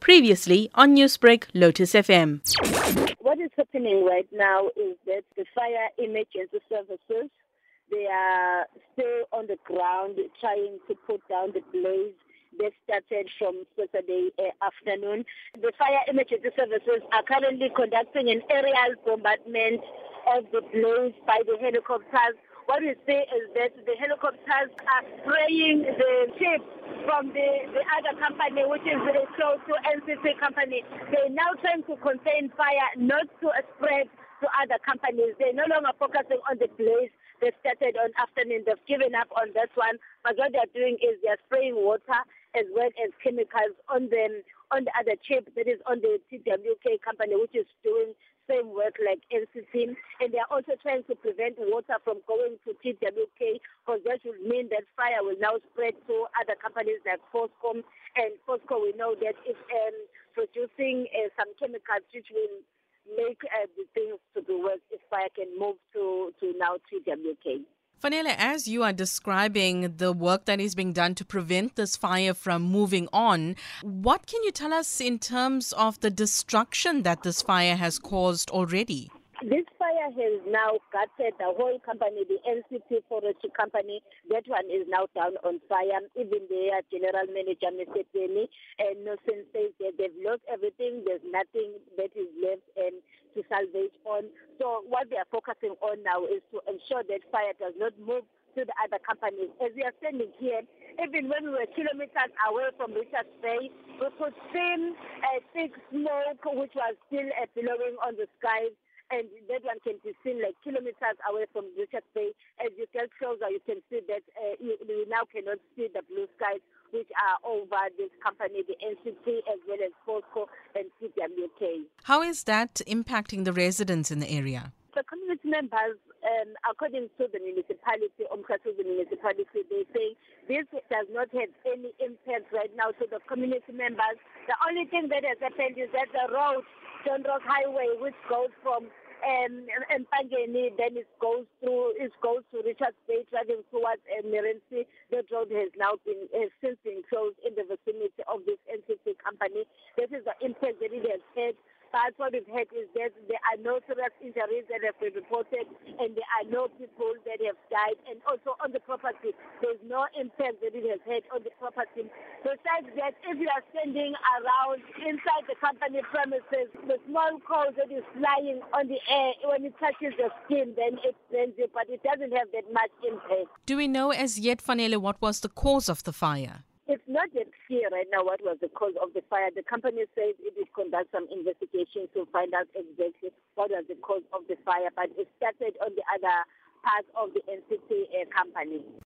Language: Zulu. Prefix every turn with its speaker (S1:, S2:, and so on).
S1: Previously on Newsbreak, Lotus FM.
S2: What is happening right now is that the fire emergency services they are still on the ground trying to put down the blaze. They started from Saturday uh, afternoon. The fire emergency services are currently conducting an aerial bombardment of the blaze by the helicopters. What we say is that the helicopters are spraying the ship from the, the other company, which is very close to NCC company. They're now trying to contain fire, not to spread to other companies. They're no longer focusing on the blaze. They started on afternoon. They've given up on that one. But what they're doing is they're spraying water as well as chemicals on them on the other chip that is on the TWK company, which is doing same work like NCC. And they are also trying to prevent water from going to TWK because that would mean that fire will now spread to other companies like Foscom. And Fosco, we know that it's um, producing uh, some chemicals which will make uh, the things to do work if fire can move to, to now TWK.
S1: Fanele, as you are describing the work that is being done to prevent this fire from moving on, what can you tell us in terms of the destruction that this fire has caused already?
S2: This fire has now gutted the whole company, the NCT Forestry Company. That one is now down on fire. Even their general manager, Mr. Penny, and Nelson says that they've lost everything. There's nothing that is salvage on. So what they are focusing on now is to ensure that fire does not move to the other companies. As we are standing here, even when we were kilometers away from Richards Bay, we could see a thick smoke which was still uh, billowing on the skies and that one can be seen like kilometers away from Richards Bay. As you get closer, you can see that uh, you, you, now cannot see the blue skies are over this company, the NCT, as well as Fosco and TWK.
S1: How is that impacting the residents in the area?
S2: The community members, um, according to the municipality, Umkatuzi municipality, they say this does not have any impact right now to the community members. The only thing that has happened is that the road John Ross Highway, which goes from um, Mpangeni, then it goes through, it goes to Richards Bay, driving towards uh, Merency. That road has now been, has since been closed in the vicinity of this NCC company. This is the impact that it has but what we've heard is that there are no serious injuries that have been reported and there are no people that have died. And also on the property, there's no impact that it has had on the property. Besides that, if you are standing around inside the company premises, the small coal that is flying on the air, when it touches the skin, then it burns it, but it doesn't have that much impact.
S1: Do we know as yet, Fanele, what was the cause of the fire?
S2: Clear right now what was the cause of the fire. The company says it will conduct some investigation to find out exactly what was the cause of the fire, but it started on the other part of the NCT uh, company.